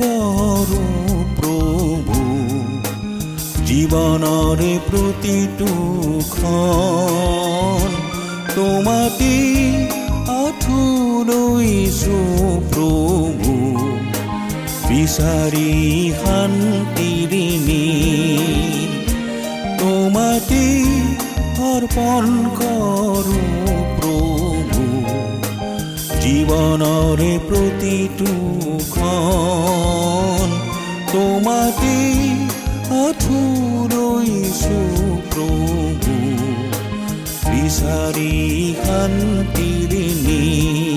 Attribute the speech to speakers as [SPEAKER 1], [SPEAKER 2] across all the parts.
[SPEAKER 1] কৰো প্ৰভু জীৱনৰে প্ৰতিটো খন তোমাটি আঁঠুলৈছো প্ৰভু বিচাৰি শান্তিৰিণী তোমাটি অৰ্পণ কৰো জীৱনৰে প্ৰতিটো খন তোমাতে আঁঠুলৈছো প্ৰভু। বিচাৰি শান্তিৰে নীৰ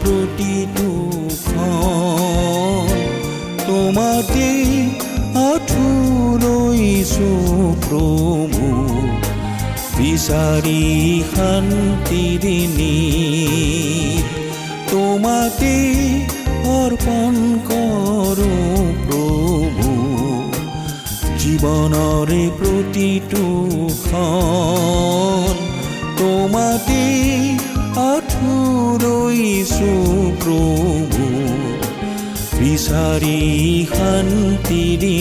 [SPEAKER 1] প্ৰতিটো খন তোমাতে আঁঠুলৈছো প্ৰভু বিচাৰি শান্তিৰে নীৰ তোমাতে অৰ্পণ কৰোঁ প্ৰভু জীৱনৰে প্ৰতিটো খন আঁঠুলৈছো প্ৰভু বিচাৰি শান্তিৰে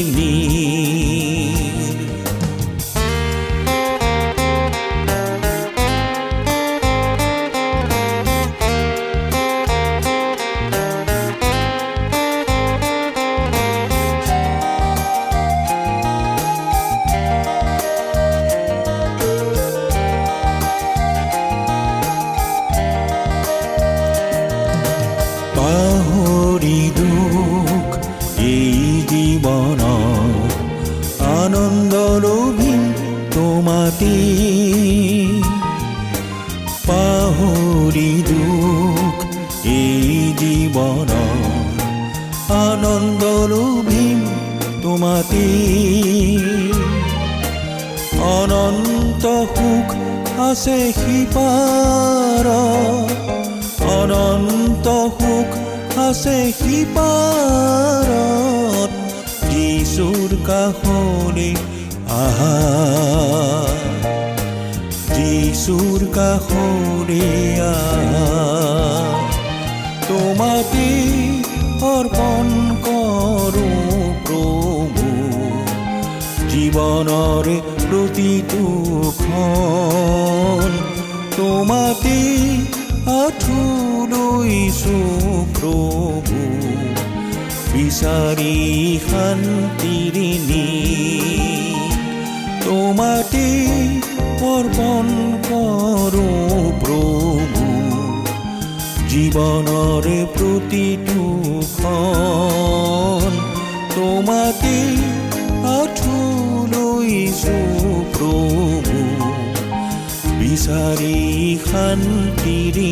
[SPEAKER 1] তোমাতে অৰ্পণ কৰো প্ৰভু জীৱনৰ প্ৰতিটো তোমাতে আঠুলৈছো প্ৰভু বিচাৰি শান্তিৰে নি তোমাতে অৰ্পণ কৰো জীৱনৰ প্ৰতিটো ক্ষণ তোমাতে আঠুলৈছো প্ৰভু বিচাৰি শান্তিৰে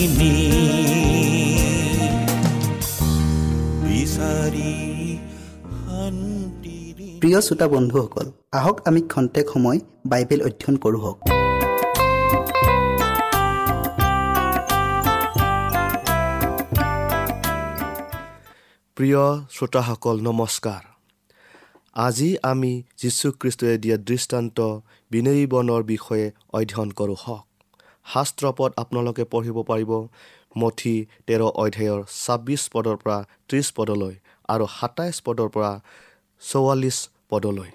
[SPEAKER 2] প্ৰিয় শ্ৰোতা বন্ধুসকল আহক আমি খন্তেক সময় বাইবেল অধ্যয়ন কৰোঁ।
[SPEAKER 3] প্ৰিয় শ্ৰোতাসকল নমস্কাৰ। আজি আমি যীশুখ্ৰীষ্টই দিয়া দৃষ্টান্ত বিনয়ীবনৰ বিষয়ে অধ্যয়ন কৰোঁ। হওক শাস্ত্ৰপদ আপোনালোকে পঢ়িব পাৰিব। মঠি তেৰ অধ্যায়ৰ ছাব্বিছ পদৰ পৰা ত্ৰিছ পদলৈ আৰু সাতাইছ পদৰ পৰা চৌৱাল্লিছ পদলৈ।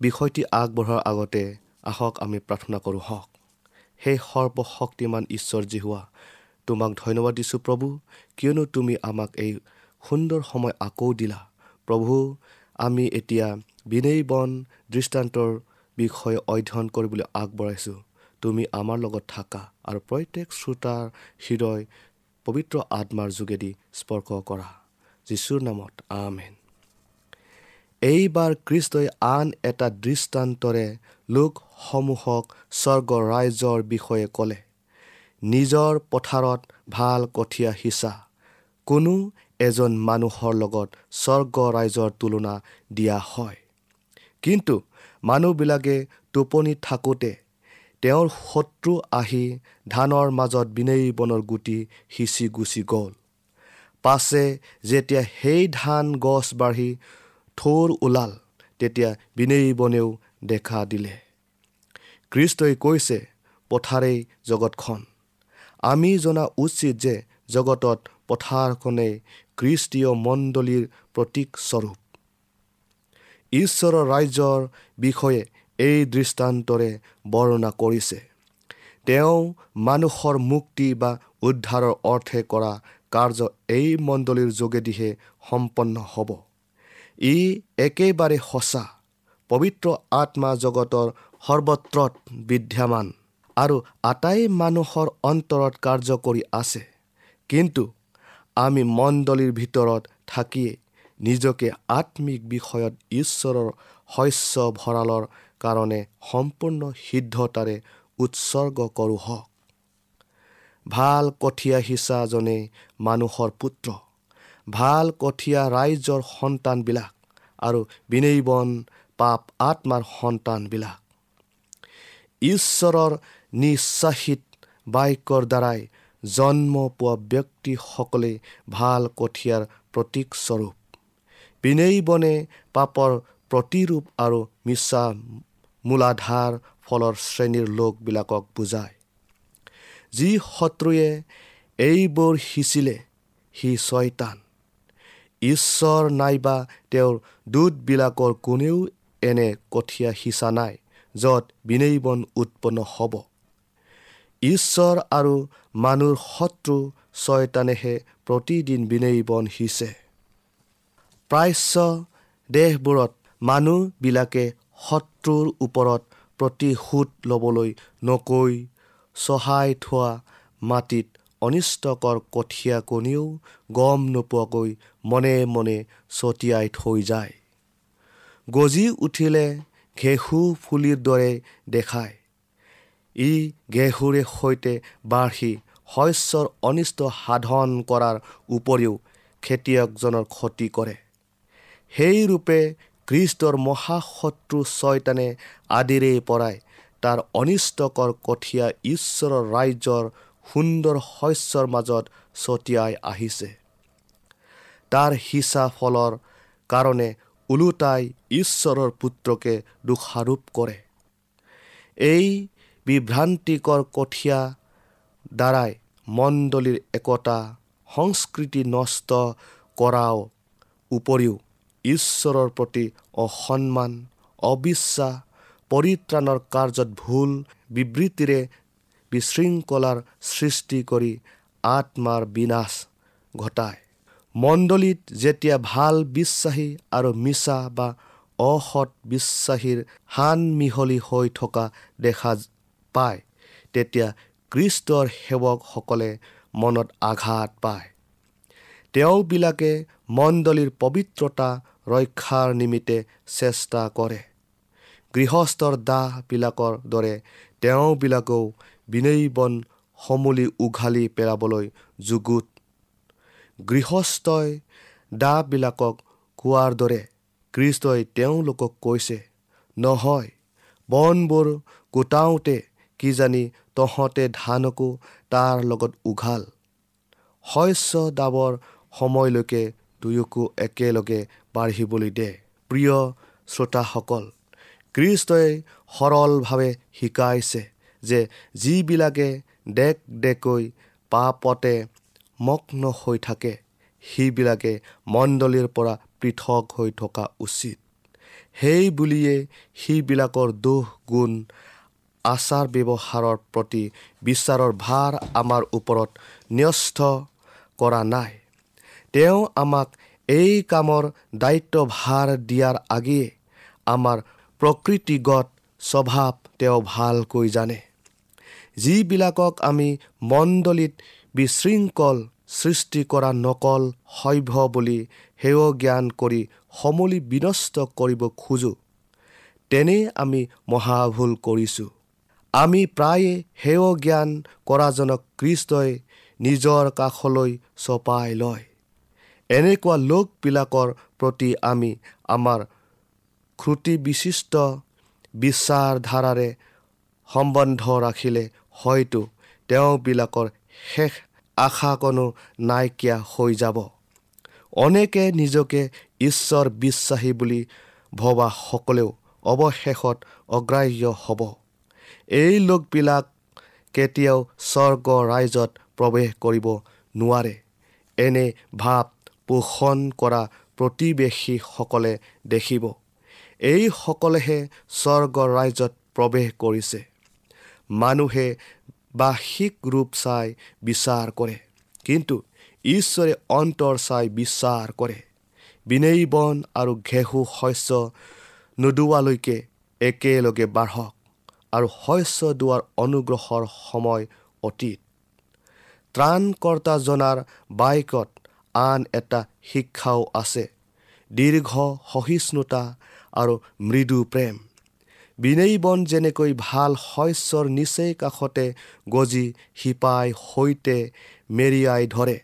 [SPEAKER 3] বিষয়টি আগবঢ়াৰ আগতে আহক আমি প্ৰাৰ্থনা কৰোঁ। হওক সেই সৰ্বশক্তিমান ঈশ্বৰ যি হোৱা তোমাক ধন্যবাদ দিছোঁ প্ৰভু। কিয়নো তুমি আমাক এই সুন্দৰ সময় আকৌ দিলা। প্ৰভু আমি এতিয়া বিনয়ীবন দৃষ্টান্তৰ বিষয়ে অধ্যয়ন কৰিবলৈ আগবঢ়াইছোঁ। তুমি আমাৰ লগত থাকা আৰু প্ৰত্যেক শ্ৰোতাৰ হৃদয় পবিত্ৰ আত্মাৰ যোগেদি স্পৰ্শ কৰা। যীশুৰ নামত আমেন। এইবাৰ খ্ৰীষ্টই আন এটা দৃষ্টান্তৰে লোকসমূহক স্বৰ্গ ৰাইজৰ বিষয়ে ক'লে নিজৰ পথাৰত ভাল কঠীয়া সিঁচা। কোনো এজন মানুহৰ লগত স্বৰ্গ ৰাইজৰ তুলনা দিয়া হয়। কিন্তু মানুহবিলাকে টোপনিত থাকোঁতে তেওঁৰ শত্ৰু আহি ধানৰ মাজত বিনয়ী বনৰ গুটি সিঁচি গুচি গ'ল। পাছে যেতিয়া সেই ধান গছ বাঢ়ি থৌৰ ওলাল তেতিয়া বিনয়ী বনেও দেখা দিলে। খ্ৰীষ্টই কৈছে পথাৰেই জগতখন। আমি জনা উচিত যে জগতত পথাৰখনেই খ্ৰীষ্টীয় মণ্ডলীৰ প্ৰতীক স্বৰূপ। ঈশ্বৰৰ ৰাজ্যৰ বিষয়ে এই দৃষ্টান্তৰে বৰ্ণনা কৰিছে। তেওঁ মানুহৰ মুক্তি বা উদ্ধাৰৰ অৰ্থে কৰা কাৰ্য এই মণ্ডলীৰ যোগেদিহে সম্পন্ন হ'ব। ই একেবাৰে সঁচা পবিত্ৰ আত্মা জগতৰ সৰ্বত্ৰত বিদ্যমান আৰু আটাই মানুহৰ অন্তৰত কাৰ্য কৰি আছে। কিন্তু আমি মণ্ডলীৰ ভিতৰত থাকিয়ে নিজকে আত্মিক বিষয়ত ঈশ্বৰৰ শস্য ভঁৰালৰ কাৰণে সম্পূৰ্ণ সিদ্ধতাৰে উৎসৰ্গ কৰোঁ হওক। ভাল কঠীয়া সিঁচাজনে মানুহৰ পুত্ৰ। ভাল কঠীয়া ৰাইজৰ সন্তানবিলাক আৰু বিনয়ীবন পাপ আত্মাৰ সন্তানবিলাক। ঈশ্বৰৰ নিশ্বাসিত বাক্যৰ দ্বাৰাই জন্ম পোৱা ব্যক্তিসকলে ভাল কঠীয়াৰ প্ৰতীকস্বৰূপ বিনয়ীবনে পাপৰ প্ৰতিৰূপ আৰু মিছা মূলাধাৰ ফলৰ শ্ৰেণীৰ লোকবিলাকক বুজায়। যি শত্ৰুৱে এইবোৰ সিঁচিলে সি ছয়তান। ঈশ্বৰ নাইবা তেওঁৰ দূতবিলাকৰ কোনেও এনে কঠীয়া সিঁচা নাই য'ত বিনয়ীবন উৎপন্ন হ'ব। ঈশ্বৰ আৰু মানুহৰ শত্ৰু ছয়তানেহে প্ৰতিদিন বিনয়ীবন সিঁচে। প্ৰাচ্য দেশবোৰত মানুহবিলাকে শত্ৰুৰ ওপৰত প্ৰতিশোধ ল'বলৈ নকৈ চহাই থোৱা মাটিত অনিষ্টকৰ কঠীয়া কণীও গম নোপোৱাকৈ মনে মনে ছটিয়াই থৈ যায়। গজি উঠিলে ঘেঁহু ফুলিৰ দৰে দেখায়। ই ঘেঁহুৰে সৈতে বাঢ়ি শস্যৰ অনিষ্ট সাধন কৰাৰ উপৰিও খেতিয়কজনৰ ক্ষতি কৰে। সেইৰূপে খ্ৰীষ্টৰ মহাশত্ৰু ছয়তানে আদিৰে পৰাই তাৰ অনিষ্টকৰ কঠীয়া ঈশ্বৰৰ ৰাজ্যৰ সুন্দৰ শস্যৰ মাজত ছটিয়াই আহিছে। তাৰ সিঁচা ফলৰ কাৰণে ওলোটাই ঈশ্বৰৰ পুত্ৰকে দোষাৰোপ কৰে। এই বিভ্ৰান্তিকৰ কঠীয়া দ্বাৰাই মণ্ডলীৰ একতা সংস্কৃতি নষ্ট কৰাও উপৰিও ঈশ্বৰৰ প্ৰতি অসন্মান অবিশ্বাস পৰিত্ৰাণৰ কাৰ্যত ভুল বিবৃতিৰে বিশৃংখলাৰ সৃষ্টি কৰি আত্মাৰ বিনাশ ঘটায়। মণ্ডলীত যেতিয়া ভাল বিশ্বাসী আৰু মিছা বা অসৎ বিশ্বাসীৰ সান মিহলি হৈ থকা দেখা পায় তেতিয়া কৃষ্টৰ সেৱকসকলে মনত আঘাত পায়। তেওঁবিলাকে মণ্ডলীৰ পবিত্ৰতা ৰক্ষাৰ নিমিত্তে চেষ্টা কৰে। গৃহস্থৰ দাহবিলাকৰ দৰে তেওঁবিলাকেও বিনয়বন সমূলি উঘালি পেলাবলৈ যুগুত। গৃহস্থই দাবিলাকক কোৱাৰ দৰে কৃষ্টই তেওঁলোকক কৈছে নহয় বনবোৰ গোটাওঁতে কিজানি তহঁতে ধানকো তাৰ লগত উঘাল। শস্য দাবৰ সময়লৈকে দুয়োকো একেলগে বাঢ়িবলৈ দে। প্ৰিয় শ্ৰোতাসকল কৃষ্টই সৰলভাৱে শিকাইছে যে যিবিলাকে ডেক ডেকৈ পাপতে মগ্ন হৈ থাকে সেইবিলাকে মণ্ডলীৰ পৰা পৃথক হৈ থকা উচিত। সেই বুলিয়ে সেইবিলাকৰ দোষ গুণ আচাৰ ব্যৱহাৰৰ প্ৰতি বিচাৰৰ ভাৰ আমাৰ ওপৰত ন্যস্ত কৰা নাই। তেওঁ আমাক এই কামৰ দায়িত্বভাৰ দিয়াৰ আগেয়ে আমাৰ প্ৰকৃতিগত স্বভাৱ তেওঁ ভালকৈ জানে। যিবিলাকক আমি মণ্ডলীত বিশৃংখল সৃষ্টি কৰা নকল সভ্য বুলি সেৱ জ্ঞান কৰি সমূলি বিনষ্ট কৰিব খোজোঁ তেনেই আমি মহাভুল কৰিছোঁ। আমি প্ৰায়ে সেৱ জ্ঞান কৰাজনক কৃষ্টই নিজৰ কাষলৈ চপাই লয়। এনেকুৱা লোকবিলাকৰ প্ৰতি আমি আমাৰ খ্ৰুটি বিশিষ্ট বিচাৰধাৰাৰে সম্বন্ধ ৰাখিলে হয়তো তেওঁবিলাকৰ শেষ আশাকণো নাইকিয়া হৈ যাব। অনেকে নিজকে ঈশ্বৰ বিশ্বাসী বুলি ভবাসকলেও অৱশেষত অগ্ৰাহ্য হ'ব। এই লোকবিলাক কেতিয়াও স্বৰ্গ ৰাইজত প্ৰৱেশ কৰিব নোৱাৰে। এনে ভাৱ পোষণ কৰা প্ৰতিবেশীসকলে দেখিব। এইসকলেহে স্বৰ্গ ৰাজ্যত প্ৰৱেশ কৰিছে। মানুহে বাহ্যিক ৰূপ চাই বিচাৰ কৰে কিন্তু ঈশ্বৰে অন্তৰ চাই বিচাৰ কৰে। বিনয়বন আৰু ঘেঁহু শস্য নোদোৱালৈকে একেলগে বাঢ়ক। আৰু শস্য দোৱাৰ অনুগ্ৰহৰ সময় অতীত। ত্ৰাণকৰ্তা জনাৰ বাইকত আন এটা শিক্ষাও আছে দীৰ্ঘ সহিষ্ণুতা আৰু মৃদু প্ৰেম। বিনয়বন যেনেকৈ ভাল শস্যৰ নিচেই কাষতে গজি শিপাই সৈতে মেৰিয়াই ধৰে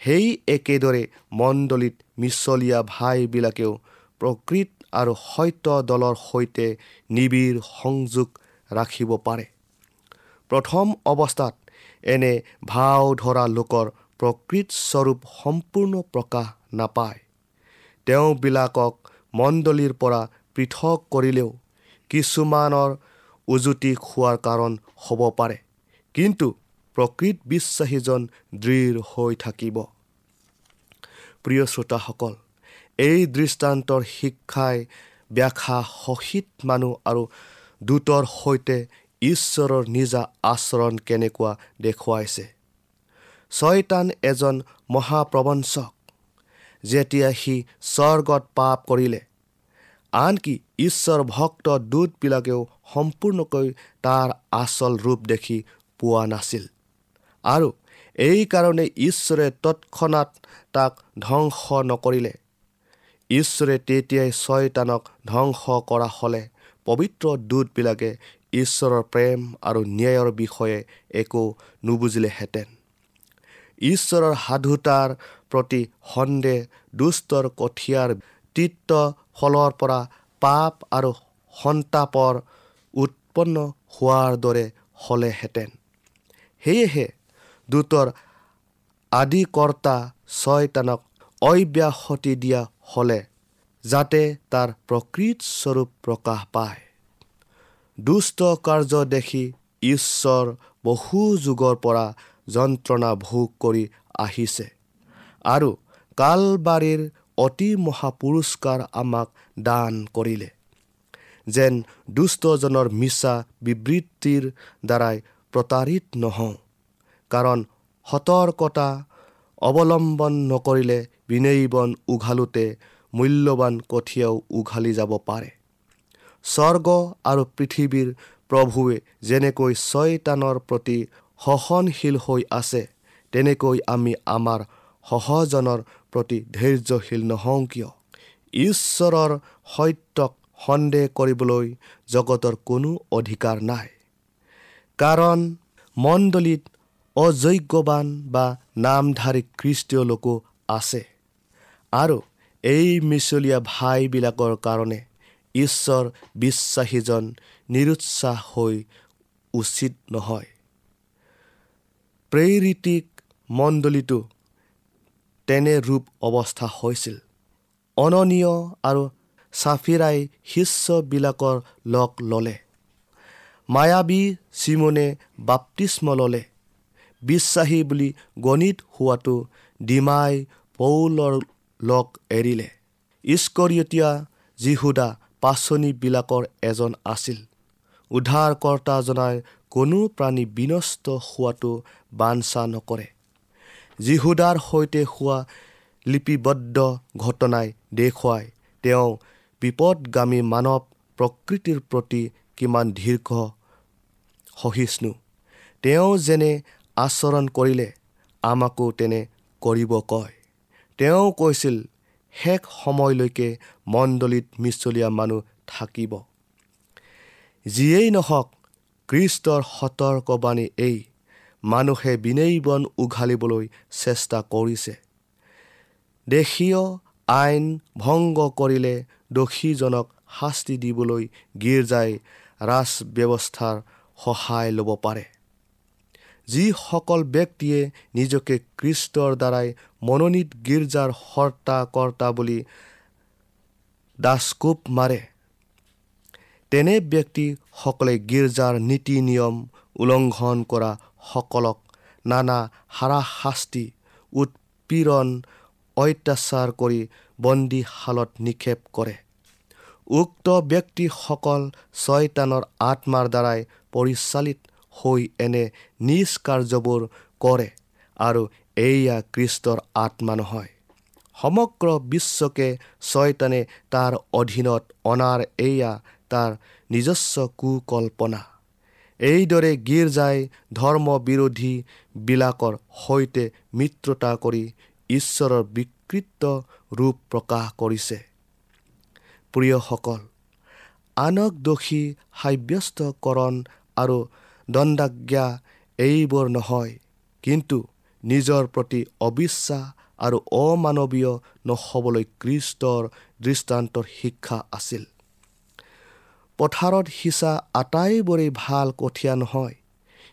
[SPEAKER 3] সেই একেদৰে মণ্ডলীত মিছলীয়া ভাইবিলাকেও প্ৰকৃত আৰু সত্য দলৰ সৈতে নিবিড় সংযোগ ৰাখিব পাৰে। প্ৰথম অৱস্থাত এনে ভাও ধৰা লোকৰ প্ৰকৃত স্বৰূপ সম্পূৰ্ণ প্ৰকাশ নাপায়। তেওঁবিলাকক মণ্ডলীৰ পৰা পৃথক কৰিলেও কিছুমানৰ উজুতি খোৱাৰ কাৰণ হ'ব পাৰে কিন্তু প্ৰকৃত বিশ্বাসীজন দৃঢ় হৈ থাকিব। প্ৰিয় শ্ৰোতাসকল এই দৃষ্টান্তৰ শিক্ষাই ব্যাখ্যা সহিত মানুহ আৰু দূতৰ সৈতে ঈশ্বৰৰ নিজা আচৰণ কেনেকুৱা দেখুৱাইছে। ছয়তান এজন মহাপ্ৰবঞ্চক যেতিয়া সি স্বৰ্গত পাপ কৰিলে আনকি ঈশ্বৰ ভক্ত দূতবিলাকেও সম্পূৰ্ণকৈ তাৰ আচল ৰূপ দেখি পোৱা নাছিল আৰু এইকাৰণে ঈশ্বৰে তৎক্ষণাত তাক ধ্বংস নকৰিলে। ঈশ্বৰে তেতিয়াই ছয়তানক ধ্বংস কৰা হ'লে পবিত্ৰ দূতবিলাকে ঈশ্বৰৰ প্ৰেম আৰু ন্যায়ৰ বিষয়ে একো নুবুজিলেহেঁতেন। ঈশ্বৰৰ সাধুতাৰ প্ৰতি সন্দেহ দুষ্টৰ কঠীয়াৰ তিত্ত ফলৰ পৰা পাপ আৰু সন্তাপৰ উৎপন্ন হোৱাৰ দৰে হ'লেহেঁতেন। সেয়েহে দূতৰ আদিকৰ্তা ছয়তানক অব্যাহতি দিয়া হ'লে যাতে তাৰ প্ৰকৃত স্বৰূপ প্ৰকাশ পায়। দুষ্ট কাৰ্য দেখি ঈশ্বৰ বহু যুগৰ পৰা যন্ত্ৰণা ভোগ কৰি আহিছে আৰু কালবাৰীৰ অতি মহাপুৰস্কাৰ আমাক দান কৰিলে। যেন দুষ্টজনৰ মিছা বিবৃতিৰ দ্বাৰাই প্ৰতাৰিত নহওঁ। কাৰণ সতৰ্কতা অৱলম্বন নকৰিলে বিনয়ীবন উঘালোতে মূল্যৱান কঠীয়াও উঘালি যাব পাৰে। স্বৰ্গ আৰু পৃথিৱীৰ প্ৰভুৱে যেনেকৈ ছয়তানৰ প্ৰতি সহনশীল হৈ আছে তেনেকৈ আমি আমাৰ সহজনৰ প্ৰতি ধৈৰ্যশীল নহওঁ কিয়? ঈশ্বৰৰ সত্যক সন্দেহ কৰিবলৈ জগতৰ কোনো অধিকাৰ নাই। কাৰণ মণ্ডলীত অযোগ্যৱান বা নামধাৰী খ্ৰীষ্টীয় লোকো আছে। আৰু এই মিছলীয়া ভাইবিলাকৰ কাৰণে ঈশ্বৰ বিশ্বাসীজন নিৰুৎসাহ হৈ উচিত নহয়। প্ৰেৰিতিক মণ্ডলীটো তেনে ৰূপ অৱস্থা হৈছিল। অননীয় আৰু চাফিৰাই শিষ্যবিলাকৰ লগ ল'লে। মায়াবী চিমনে বাপ্তিস্ম ল'লে। বিশ্বাসী বুলি গণিত হোৱাটো ডিমাই পৌলৰ লগ এৰিলে। ইস্কৰিয়তীয়া যীহুদা পাচনিবিলাকৰ এজন আছিল। উদ্ধাৰকৰ্তাজনাই কোনো প্ৰাণী বিনষ্ট হোৱাটো বাঞ্ছা নকৰে। যীহুদাৰ সৈতে হোৱা লিপিবদ্ধ ঘটনাই দেখুৱাই তেওঁ বিপদগামী মানৱ প্ৰকৃতিৰ প্ৰতি কিমান দীৰ্ঘ সহিষ্ণু। তেওঁ যেনে আচৰণ কৰিলে আমাকো তেনে কৰিব কয়। তেওঁ কৈছিল শেষ সময়লৈকে মণ্ডলীত মিছলীয়া মানুহ থাকিব। যিয়েই নহওক কৃষ্টৰ সতৰ্কবাণী এই মানুহে বিনয়ীবন উঘালিবলৈ চেষ্টা কৰিছে। দেশীয় আইন ভংগ কৰিলে দোষীজনক শাস্তি দিবলৈ গীৰ্জাই ৰাজ ব্যৱস্থাৰ সহায় ল'ব পাৰে। যিসকল ব্যক্তিয়ে নিজকে কৃষ্টৰ দ্বাৰাই মনোনীত গীৰ্জাৰ সৰ্তা কৰ্তা বুলি দাসকোপ মাৰে তেনে ব্যক্তিসকলে গীৰ্জাৰ নীতি নিয়ম উলংঘন কৰা সকলক নানা হাৰাশাস্তি উৎপীড়ন অত্যাচাৰ কৰি বন্দীশালত নিক্ষেপ কৰে। উক্ত ব্যক্তিসকল ছয়তানৰ আত্মাৰ দ্বাৰাই পৰিচালিত হৈ এনে নিজ কাৰ্যবোৰ কৰে আৰু এয়া কৃষ্টৰ আত্মা নহয়। সমগ্ৰ বিশ্বকে ছয়তানে তাৰ অধীনত অনাৰ এয়া তাৰ নিজস্ব কুকল্পনা। এইদৰে গীৰ্জাই ধৰ্ম বিৰোধীবিলাকৰ সৈতে মিত্ৰতা কৰি ঈশ্বৰৰ বিকৃত ৰূপ প্ৰকাশ কৰিছে। প্ৰিয়সকল আনক দোষী সাব্যস্তকৰণ আৰু দণ্ডাজ্ঞা এইবোৰ নহয় কিন্তু নিজৰ প্ৰতি অবিশ্বাস আৰু অমানৱীয় নহ'বলৈ কৃষ্টৰ দৃষ্টান্তৰ শিক্ষা আছিল। পথাৰত সিঁচা আটাইবোৰেই ভাল কঠীয়া নহয়।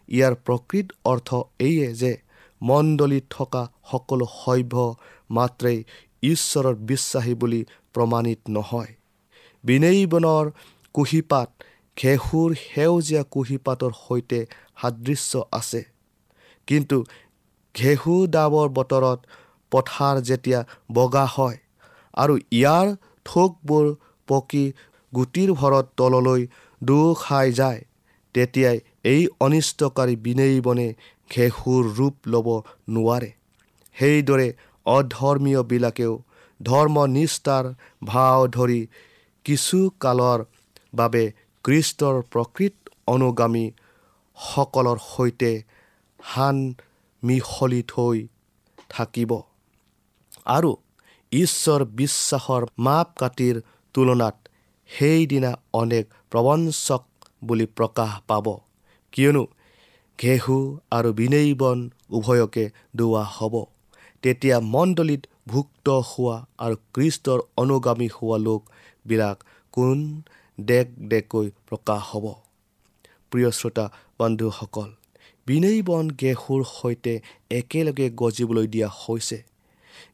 [SPEAKER 3] ইয়াৰ প্ৰকৃত অৰ্থ এইয়ে যে মণ্ডলীত থকা সকলো সভ্য মাত্ৰেই ঈশ্বৰৰ বিশ্বাসী বুলি প্ৰমাণিত নহয়। বিনয়ীবনৰ কুঁহিপাত ঘেঁহুৰ সেউজীয়া কুঁহিপাতৰ সৈতে সাদৃশ্য আছে। কিন্তু ঘেঁহু ডাবৰ বতৰত পথাৰ যেতিয়া বগা হয় আৰু ইয়াৰ থোকবোৰ পকি গুটিৰ ভৰত তললৈ দো খাই যায় তেতিয়াই এই অনিষ্টকাৰী বিনয়ীবনে ঘেঁহুৰ ৰূপ ল'ব নোৱাৰে। সেইদৰে অধৰ্মীয়বিলাকেও ধৰ্মনিষ্ঠাৰ ভাও ধৰি কিছু কালৰ বাবে কৃষ্টৰ প্ৰকৃত অনুগামীসকলৰ সৈতে সান মিহলি হৈ থাকিব। আৰু ঈশ্বৰ বিশ্বাসৰ মাপকাঠিৰ তুলনাত সেইদিনা অনেক প্ৰবঞ্চক বুলি প্ৰকাশ পাব। কিয়নো ঘেঁহু আৰু বিনয়ীবন উভয়কে দোৱা হ'ব। তেতিয়া মণ্ডলীত ভুক্ত হোৱা আৰু কৃষ্টৰ অনুগামী হোৱা লোকবিলাক কোন ডেক ডেকৈ প্ৰকাশ হ'ব। প্ৰিয় শ্ৰোতা বন্ধুসকল বিনয়ীবন গেহুৰ সৈতে একেলগে গজিবলৈ দিয়া হৈছে।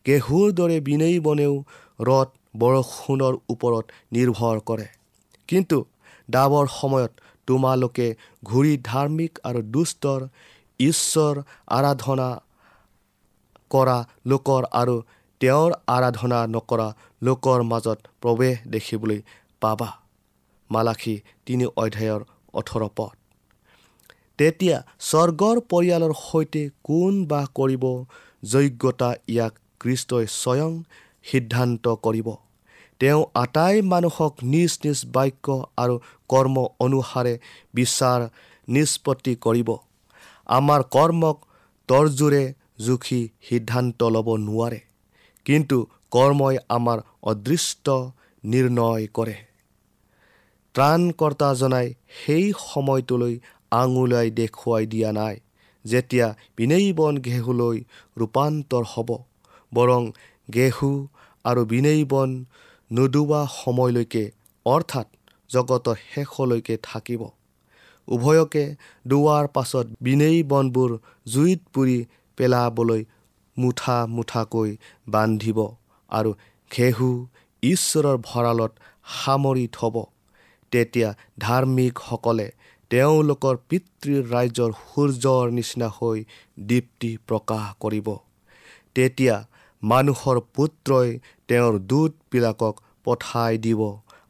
[SPEAKER 3] গেহুৰ দৰে বিনয়ীবনেও ৰথ বৰষুণৰ ওপৰত নিৰ্ভৰ কৰে। কিন্তু ডাবৰ সময়ত তোমালোকে ঘূৰি ধাৰ্মিক আৰু দুষ্টৰ ঈশ্বৰ আৰাধনা কৰা লোকৰ আৰু তেওঁৰ আৰাধনা নকৰা লোকৰ মাজত প্ৰৱেশ দেখিবলৈ পাবা। মালাখী তিনি অধ্যায়ৰ ওঠৰ পদ। তেতিয়া স্বৰ্গৰ পৰিয়ালৰ সৈতে কোন বাস কৰিব? যোগ্যতা ইয়াক কৃষ্টই স্বয়ং সিদ্ধান্ত কৰিব। তেওঁ আটাই মানুহক নিজ নিজ বাক্য আৰু কৰ্ম অনুসাৰে বিচাৰ নিষ্পত্তি কৰিব। আমাৰ কৰ্মক তৰ্জোৰে জুখি সিদ্ধান্ত ল'ব নোৱাৰে। কিন্তু কৰ্মই আমাৰ অদৃষ্ট নিৰ্ণয় কৰে। ত্ৰাণকৰ্তাজনাই সেই সময়টোলৈ আঙুলাই দেখুৱাই দিয়া নাই যেতিয়া বিনয়ীবন ঘেহুলৈ ৰূপান্তৰ হ'ব। বৰং গেহু আৰু বিনয়ীবন নোদোৱা সময়লৈকে অৰ্থাৎ জগতৰ শেষলৈকে থাকিব। উভয়কে দোৱাৰ পাছত বিনেই বনবোৰ জুইত পুৰি পেলাবলৈ মুঠা মুঠাকৈ বান্ধিব আৰু ঘেহু ঈশ্বৰৰ ভঁৰালত সামৰি থ'ব। তেতিয়া ধাৰ্মিকসকলে তেওঁলোকৰ পিতৃৰ ৰাজ্যৰ সূৰ্যৰ নিচিনা হৈ দীপ্তি প্ৰকাশ কৰিব। তেতিয়া মানুহৰ পুত্ৰই তেওঁৰ দূতবিলাকক পঠাই দিব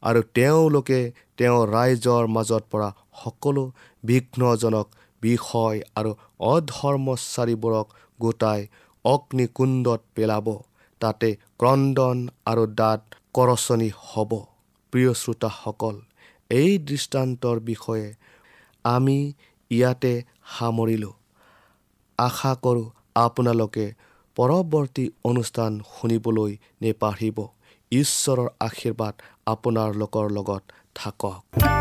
[SPEAKER 3] আৰু তেওঁলোকে তেওঁৰ ৰাইজৰ মাজত পৰা সকলো বিঘ্নজনক বিষয় আৰু অধৰ্মচাৰীবোৰক গোটাই অগ্নিকুণ্ডত পেলাব। তাতে ক্ৰদন আৰু দাঁত কৰচনি হ'ব। প্ৰিয় শ্ৰোতাসকল এই দৃষ্টান্তৰ বিষয়ে আমি ইয়াতে সামৰিলোঁ। আশা কৰোঁ আপোনালোকে পৰৱৰ্তী অনুষ্ঠান শুনিবলৈ নেপাহৰিব ঈশ্বৰৰ আশীৰ্বাদ আপোনালোকৰ লগত থাকক।